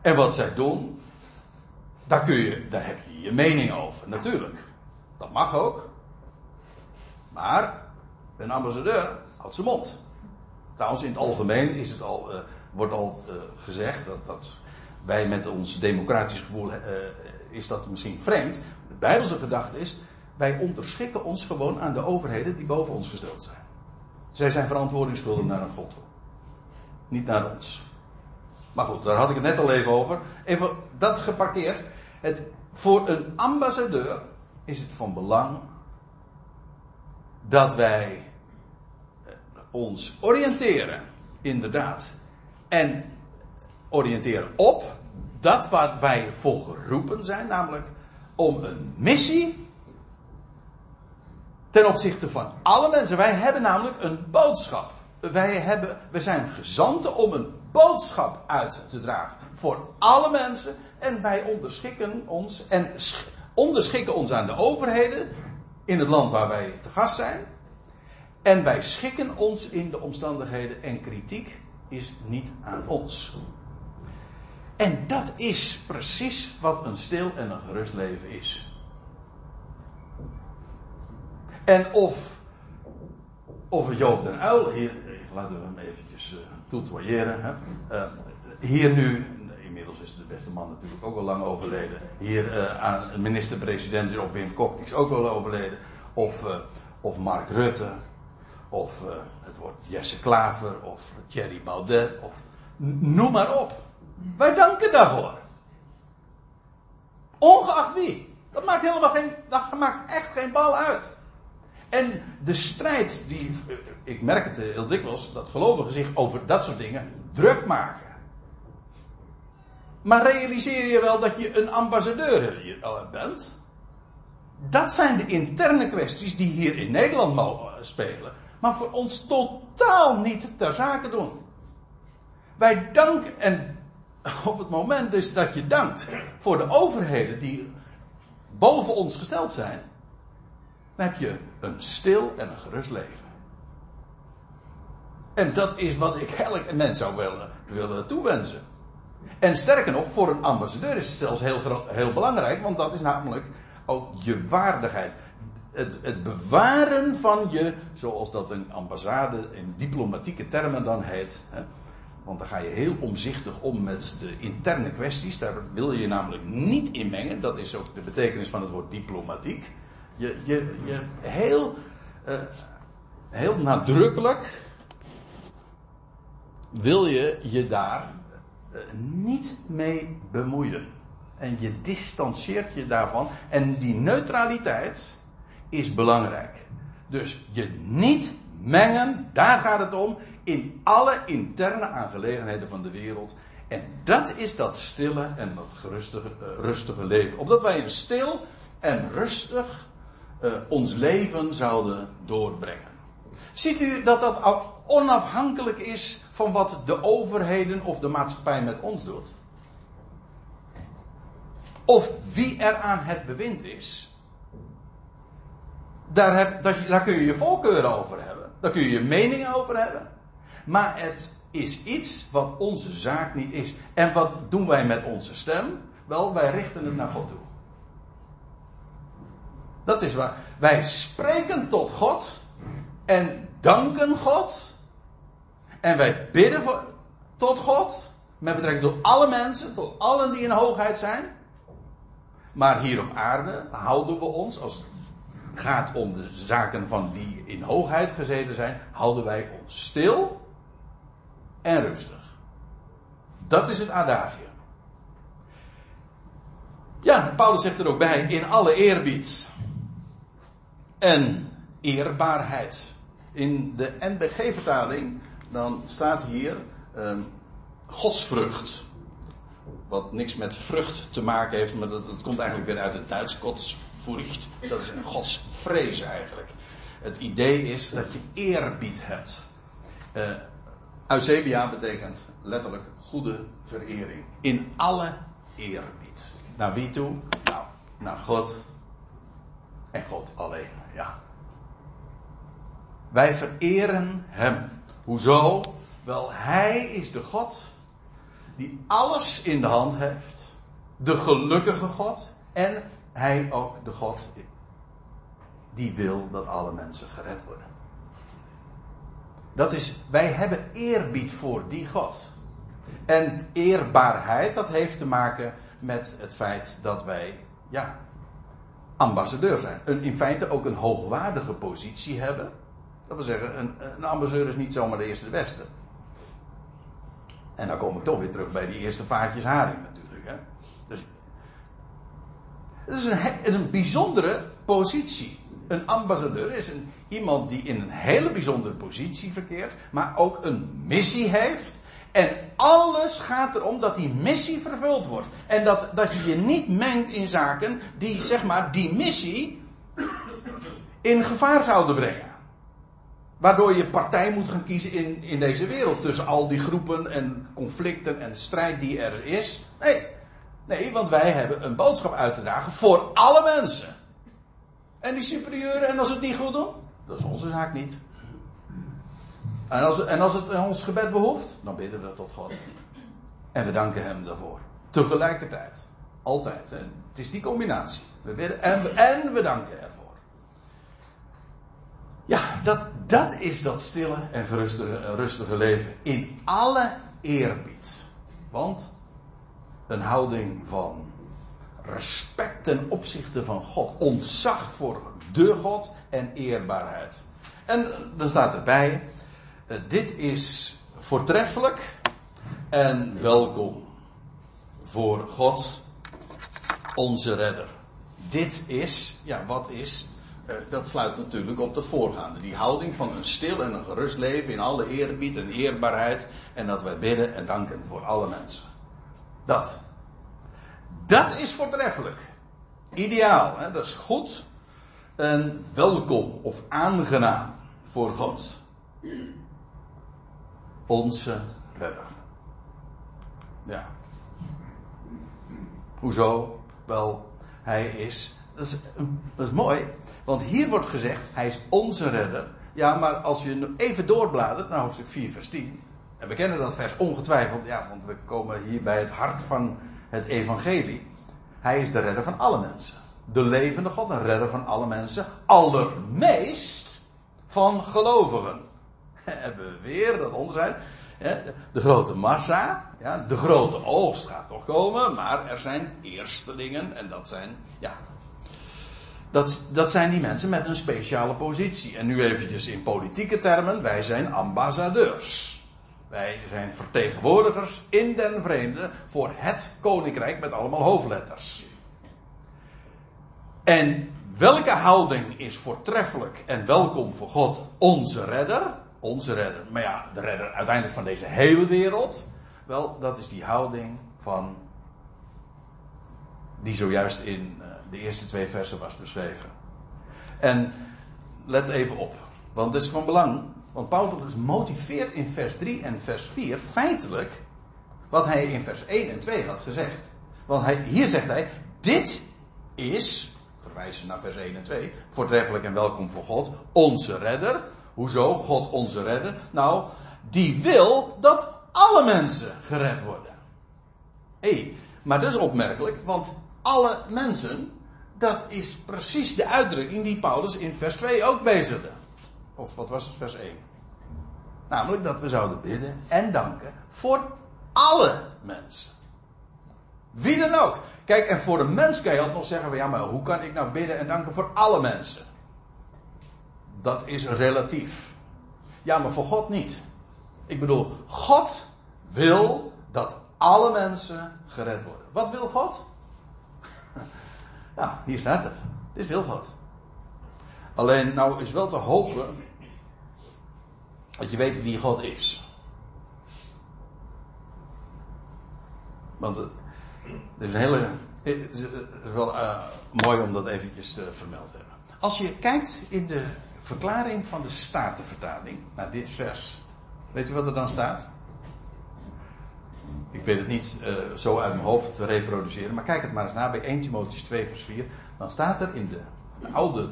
en wat zij doen, daar, kun je, daar heb je je mening over, natuurlijk. Dat mag ook. Maar een ambassadeur houdt zijn mond. Trouwens, in het algemeen is het al, uh, wordt al uh, gezegd dat, dat wij met ons democratisch gevoel uh, is dat misschien vreemd. De Bijbelse gedachte is, wij onderschikken ons gewoon aan de overheden die boven ons gesteld zijn. Zij zijn verantwoordingsschuldig naar een God toe. Niet naar ons. Maar goed, daar had ik het net al even over. Even dat geparkeerd. Het, voor een ambassadeur is het van belang dat wij eh, ons oriënteren, inderdaad. En oriënteren op dat wat wij voor geroepen zijn, namelijk om een missie ten opzichte van alle mensen. Wij hebben namelijk een boodschap. Wij, hebben, we zijn gezanten om een boodschap uit te dragen voor alle mensen. En wij onderschikken ons en onderschikken ons aan de overheden in het land waar wij te gast zijn. En wij schikken ons in de omstandigheden en kritiek is niet aan ons. En dat is precies wat een stil en een gerust leven is. En of, of Joop den Uil, hier, laten we hem eventjes uh. Hè. Uh, hier nu, inmiddels is de beste man natuurlijk ook al lang overleden. Hier uh, aan minister-president of Wim Kok, die is ook al overleden. Of, of Mark Rutte. Of het wordt Jesse Klaver. Of Thierry Baudet. Of noem maar op. Wij danken daarvoor. Ongeacht wie. Dat maakt helemaal geen, dat maakt echt geen bal uit. En de strijd die, ik merk het heel dikwijls, dat gelovigen zich over dat soort dingen druk maken. Maar realiseer je wel dat je een ambassadeur hier bent? Dat zijn de interne kwesties die hier in Nederland mogen spelen, maar voor ons totaal niet ter zake doen. Wij danken, en [laughs] op het moment dus dat je dankt voor de overheden die boven ons gesteld zijn, dan heb je een stil en een gerust leven. En dat is wat ik elk mens zou willen, willen toewensen. En sterker nog, voor een ambassadeur is het zelfs heel, heel belangrijk, want dat is namelijk ook je waardigheid. Het, het, bewaren van je, zoals dat een ambassade in diplomatieke termen dan heet. Hè, want dan ga je heel omzichtig om met de interne kwesties. Daar wil je namelijk niet in mengen. Dat is ook de betekenis van het woord diplomatiek. Je, je, je heel, uh, heel nadrukkelijk wil je je daar uh, niet mee bemoeien. En je distancieert je daarvan. En die neutraliteit is belangrijk. Dus je niet mengen, daar gaat het om, in alle interne aangelegenheden van de wereld. En dat is dat stille en dat gerustige, uh, rustige leven. Opdat wij een stil en rustig uh, ons leven zouden doorbrengen. Ziet u dat dat onafhankelijk is van wat de overheden of de maatschappij met ons doet? Of wie er aan het bewind is? Daar, heb, daar kun je je voorkeuren over hebben. Daar kun je je mening over hebben. Maar het is iets wat onze zaak niet is. En wat doen wij met onze stem? Wel, wij richten het naar God toe. Dat is waar. Wij spreken tot God en danken God. En wij bidden voor, tot God. Met betrekking tot alle mensen, tot allen die in hoogheid zijn. Maar hier op aarde houden we ons, als het gaat om de zaken van die in hoogheid gezeten zijn, houden wij ons stil en rustig. Dat is het adagium. Ja, Paulus zegt er ook bij, in alle eerbied en eerbaarheid. In de NBG-vertaling dan staat hier um, godsvrucht. Wat niks met vrucht te maken heeft, maar dat, dat komt eigenlijk weer uit het Duits, godsvrucht. Dat is een godsvrees eigenlijk. Het idee is dat je eerbied hebt. Uh, Eusebia betekent letterlijk goede verering. In alle eerbied. Naar wie toe? Nou, naar God. En God alleen, ja. Wij vereren Hem. Hoezo? Wel, Hij is de God die alles in de hand heeft. De gelukkige God. En Hij ook de God die wil dat alle mensen gered worden. Dat is, wij hebben eerbied voor die God. En eerbaarheid, dat heeft te maken met het feit dat wij ja, ambassadeur zijn. Een, in feite ook een hoogwaardige positie hebben. Dat wil zeggen, een, een ambassadeur is niet zomaar de eerste de beste. En dan kom ik toch weer terug bij die eerste vaartjes haring natuurlijk. Hè. Dus, het is een, een bijzondere positie. Een ambassadeur is een, iemand die in een hele bijzondere positie verkeert, maar ook een missie heeft. En alles gaat erom dat die missie vervuld wordt. En dat, dat je je niet mengt in zaken die, zeg maar, die missie in gevaar zouden brengen. Waardoor je partij moet gaan kiezen in, in deze wereld. Tussen al die groepen en conflicten en strijd die er is. Nee. Nee, want wij hebben een boodschap uit te dragen voor alle mensen. En die superieuren, en als het niet goed doen, dat is onze zaak niet. En als, en als het ons gebed behoeft, dan bidden we tot God. En we danken Hem daarvoor. Tegelijkertijd. Altijd. Het is die combinatie. We bidden en we, en we danken ervoor. Ja, dat, dat is dat stille en rustige, rustige leven. In alle eerbied. Want een houding van respect ten opzichte van God. Ontzag voor de God en eerbaarheid. En dan staat erbij, eh, dit is voortreffelijk en welkom voor God, onze redder. Dit is, ja, wat is? Eh, dat sluit natuurlijk op de voorgaande. Die houding van een stil en een gerust leven in alle eerbied en eerbaarheid. En dat wij bidden en danken voor alle mensen. Dat. Dat is voortreffelijk. Ideaal, hè? dat is goed en welkom of aangenaam voor God. Onze redder. Ja. Hoezo? Wel, hij is. Dat is, dat is mooi, want hier wordt gezegd: hij is onze redder. Ja, maar als je even doorbladert naar hoofdstuk 4, vers 10. En we kennen dat vers ongetwijfeld, ja, want we komen hier bij het hart van het evangelie. Hij is de redder van alle mensen. De levende God, een redder van alle mensen. Allermeest van gelovigen. [laughs] Hebben we weer dat onderscheid. De grote massa, de grote oogst gaat nog komen, maar er zijn eerstelingen en dat zijn, ja, dat, dat zijn die mensen met een speciale positie. En nu eventjes in politieke termen, wij zijn ambassadeurs. Wij zijn vertegenwoordigers in den vreemde voor het koninkrijk met allemaal hoofdletters. En welke houding is voortreffelijk en welkom voor God, onze redder? Onze redder, maar ja, de redder uiteindelijk van deze hele wereld. Wel, dat is die houding van. die zojuist in eh, de eerste twee versen was beschreven. En let even op, want het is van belang. Want Paulus motiveert in vers 3 en vers 4 feitelijk wat hij in vers 1 en 2 had gezegd. Want hij, hier zegt hij: Dit is verwijzen naar vers 1 en 2. Voortreffelijk en welkom voor God, onze redder. Hoezo? God onze redder. Nou, die wil dat alle mensen gered worden. Hé, hey, maar dat is opmerkelijk, want alle mensen, dat is precies de uitdrukking die Paulus in vers 2 ook bezigde. Of wat was het, vers 1? Namelijk dat we zouden bidden en danken voor alle mensen. Wie dan ook. Kijk, en voor de mens kan je altijd nog zeggen: ja, maar hoe kan ik nou bidden en danken voor alle mensen? Dat is relatief. Ja, maar voor God niet. Ik bedoel, God wil dat alle mensen gered worden. Wat wil God? [laughs] Ja, hier staat het. Dit wil God. Alleen, nou is wel te hopen dat je weet wie God is. Want het is een hele. Het is wel uh, mooi om dat eventjes te vermeld hebben. Als je kijkt in de verklaring van de Statenvertaling naar dit vers. Weet je wat er dan staat? Ik weet het niet uh, zo uit mijn hoofd te reproduceren, maar kijk het maar eens na bij 1 Timotheus 2 vers 4. Dan staat er in de, de oude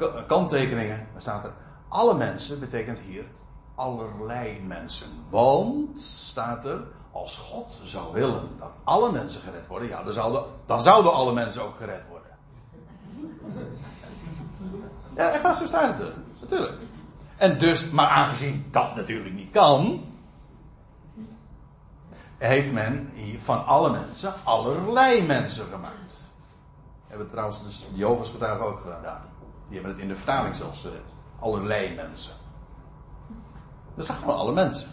uh, kanttekeningen, dan staat er alle mensen betekent hier allerlei mensen. Want, staat er, als God zou willen dat alle mensen gered worden, ja, dan zouden, dan zouden alle mensen ook gered worden. Ja, echt waar, zo staat het er. Natuurlijk. En dus, maar aangezien dat natuurlijk niet kan, heeft men hier van alle mensen allerlei mensen gemaakt. Hebben trouwens dus de Jehovah's getuigen ook gedaan. Die hebben het in de vertaling zelfs gezet. Allerlei mensen. Dat zijn gewoon alle mensen.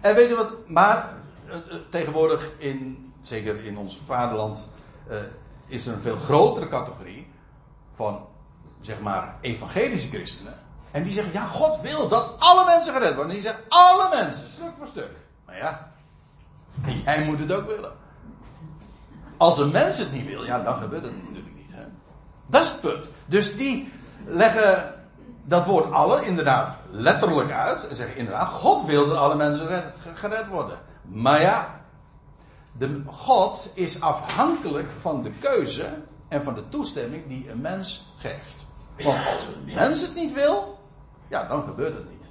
En weet je wat, maar eh, eh, tegenwoordig in, zeker in ons vaderland, uh, is er een veel grotere categorie van, zeg maar, evangelische christenen. En die zeggen, ja, God wil dat alle mensen gered worden. En die zeggen, alle mensen, stuk voor stuk. Maar ja, [laughs] jij moet het ook willen. Als een mens het niet wil, ja, dan gebeurt het natuurlijk niet. Hè? Dat is het punt. Dus die leggen dat woord alle inderdaad letterlijk uit. En zeggen inderdaad, God wil dat alle mensen gered worden. Maar ja, de, God is afhankelijk van de keuze en van de toestemming die een mens geeft. Want als een mens het niet wil, ja, dan gebeurt het niet.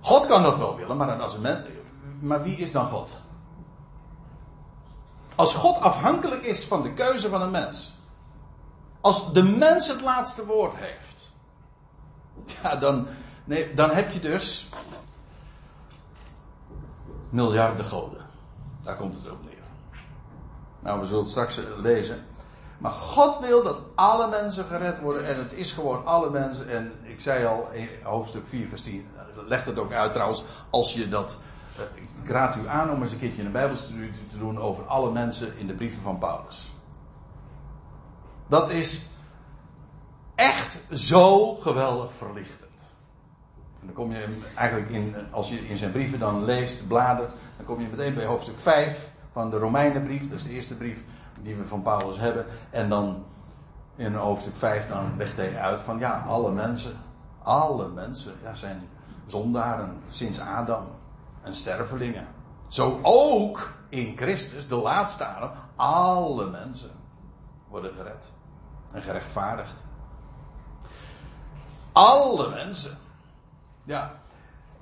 God kan dat wel willen, maar, als een mens, maar wie is dan God? Als God afhankelijk is van de keuze van een mens. Als de mens het laatste woord heeft. Ja, dan, nee, dan heb je dus miljarden goden. Daar komt het op neer. Nou, we zullen het straks lezen. Maar God wil dat alle mensen gered worden. En het is gewoon alle mensen. En ik zei al, hoofdstuk 4, vers 10. Legt het ook uit trouwens. Als je dat. Eh, ik raad u aan om eens een keertje een Bijbelstudie te doen over alle mensen in de brieven van Paulus. Dat is echt zo geweldig verlichtend. En dan kom je eigenlijk in, als je in zijn brieven dan leest, bladert, dan kom je meteen bij hoofdstuk 5 van de Romeinenbrief. Dat is de eerste brief die we van Paulus hebben. En dan in hoofdstuk 5 dan legt hij uit van ja, alle mensen, alle mensen ja, zijn zondaren sinds Adam en stervelingen. Zo ook in Christus, de laatste Adam, alle mensen worden gered en gerechtvaardigd. Alle mensen. Ja.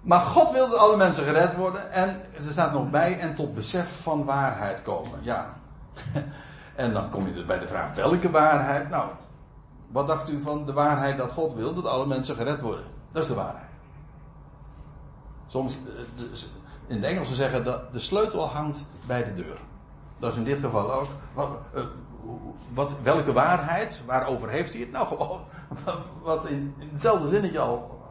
Maar God wil dat alle mensen gered worden. En er staat nog bij en tot besef van waarheid komen. Ja. [laughs] En dan kom je dus bij de vraag welke waarheid. Nou, wat dacht u van de waarheid dat God wil dat alle mensen gered worden? Dat is de waarheid. Soms, eh, in het Engels zeggen dat de sleutel hangt bij de deur. Dat is in dit geval ook. Wat, eh, welke waarheid? Waarover heeft hij het? Nou, [laughs] wat in, in hetzelfde zinnetje al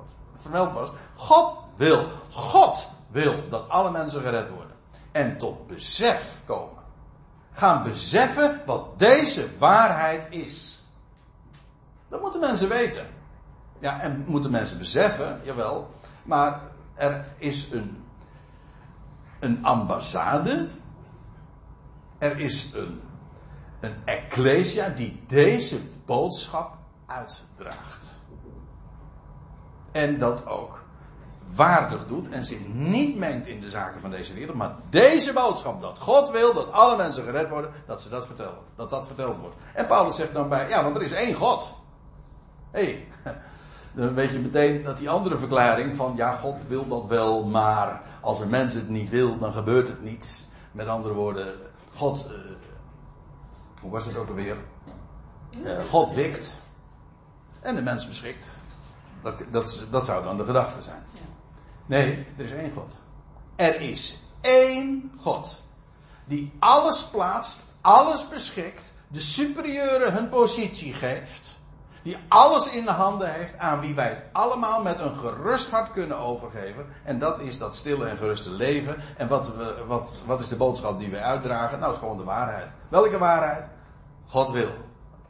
vermeld was. God wil, God wil dat alle mensen gered worden. En tot besef komen. Gaan beseffen wat deze waarheid is. Dat moeten mensen weten. Ja, en moeten mensen beseffen, jawel. Maar er is een, een ambassade. Er is een, een ecclesia die deze boodschap uitdraagt. En dat ook waardig doet en zich niet mengt in de zaken van deze wereld, maar deze boodschap dat God wil dat alle mensen gered worden, dat ze dat vertellen, dat dat verteld wordt. En Paulus zegt dan bij, ja, want er is één God. Hé, hey, [laughs] dan weet je meteen dat die andere verklaring van, ja, God wil dat wel, maar als een mens het niet wil, dan gebeurt het niet. Met andere woorden, God, uh, hoe was het ook alweer? Uh, God wikt en de mens beschikt. Dat, dat, dat zou dan de gedachte zijn. Nee, er is één God. Er is één God. Die alles plaatst, alles beschikt, de superieuren hun positie geeft. Die alles in de handen heeft aan wie wij het allemaal met een gerust hart kunnen overgeven. En dat is dat stille en geruste leven. En wat, we, wat, wat is de boodschap die wij uitdragen? Nou, is gewoon de waarheid. Welke waarheid? God wil.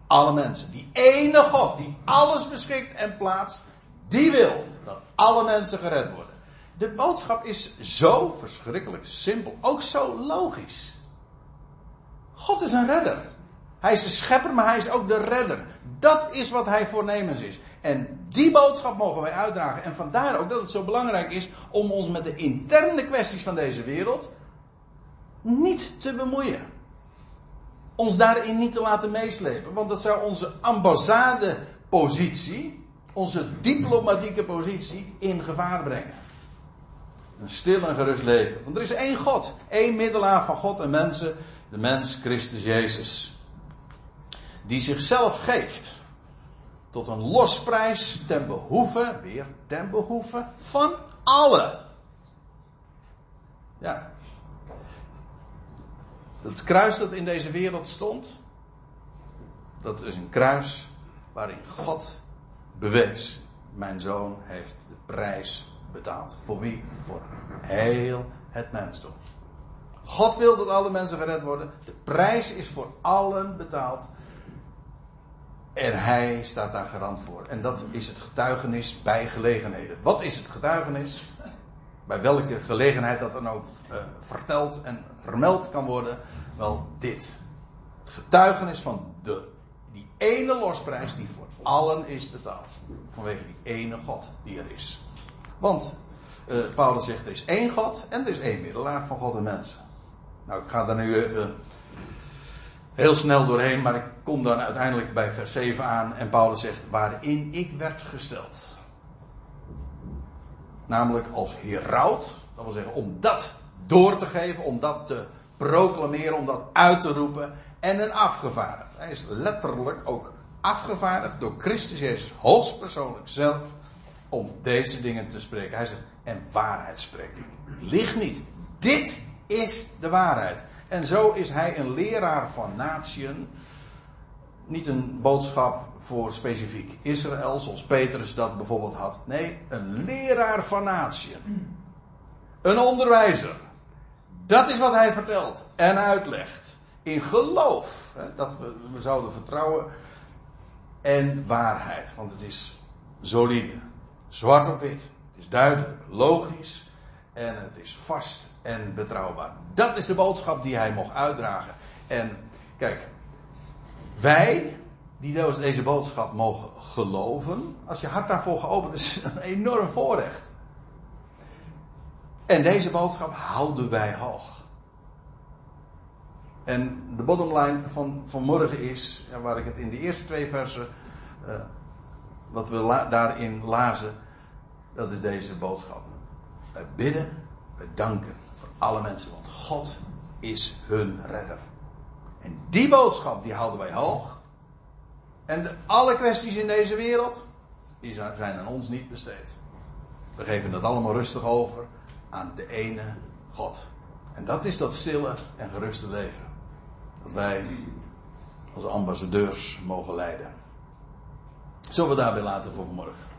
Alle mensen. Die ene God die alles beschikt en plaatst. Die wil dat alle mensen gered worden. De boodschap is zo verschrikkelijk simpel, ook zo logisch. God is een redder. Hij is de schepper, maar hij is ook de redder. Dat is wat hij voornemens is. En die boodschap mogen wij uitdragen. En vandaar ook dat het zo belangrijk is om ons met de interne kwesties van deze wereld niet te bemoeien. Ons daarin niet te laten meeslepen. Want dat zou onze ambassadepositie, onze diplomatieke positie in gevaar brengen. Een stil en gerust leven. Want er is één God. één middelaar van God en mensen. De mens Christus Jezus. Die zichzelf geeft. Tot een losprijs ten behoeve, weer ten behoeve van allen. Ja. Het kruis dat in deze wereld stond, dat is een kruis waarin God bewees. Mijn zoon heeft de prijs betaald. Voor wie? Voor heel het mensdom. God wil dat alle mensen gered worden. De prijs is voor allen betaald. En hij staat daar garant voor. En dat is het getuigenis bij gelegenheden. Wat is het getuigenis? Bij welke gelegenheid dat dan ook uh, verteld en vermeld kan worden. Wel dit. Getuigenis van de, die ene losprijs die voor allen is betaald. Vanwege die ene God die er is. Want uh, Paulus zegt er is één God en er is één middelaar van God en mensen. Nou, ik ga daar nu even heel snel doorheen, maar ik kom dan uiteindelijk bij vers 7 aan en Paulus zegt waarin ik werd gesteld. Namelijk als heraut, dat wil zeggen om dat door te geven, om dat te proclameren, om dat uit te roepen en een afgevaardigd. Hij is letterlijk ook afgevaardigd door Christus Jezus hoogstpersoonlijk zelf om deze dingen te spreken. Hij zegt, en waarheid spreek ik. Ligt niet. Dit is de waarheid. En zo is hij een leraar van natieën. Niet een boodschap voor specifiek Israël, zoals Petrus dat bijvoorbeeld had. Nee, een leraar van natieën. Een onderwijzer. Dat is wat hij vertelt en uitlegt. In geloof. Hè, dat we, we zouden vertrouwen. En waarheid. Want het is solide. Zwart op wit. Het is duidelijk. Logisch. En het is vast en betrouwbaar. Dat is de boodschap die hij mocht uitdragen. En kijk, wij die deze boodschap mogen geloven, als je hart daarvoor geopend is [laughs] een enorm voorrecht. En deze boodschap houden wij hoog. En de bottomline van vanmorgen is, waar ik het in de eerste twee versen, uh, wat we daarin lazen, dat is deze boodschap. Wij bidden, we danken voor alle mensen, want God is hun redder. En die boodschap die houden wij hoog. En alle kwesties in deze wereld die zijn aan ons niet besteed. We geven dat allemaal rustig over aan de ene God. En dat is dat stille en geruste leven. Dat wij als ambassadeurs mogen leiden. Zullen we daarbij laten voor vanmorgen?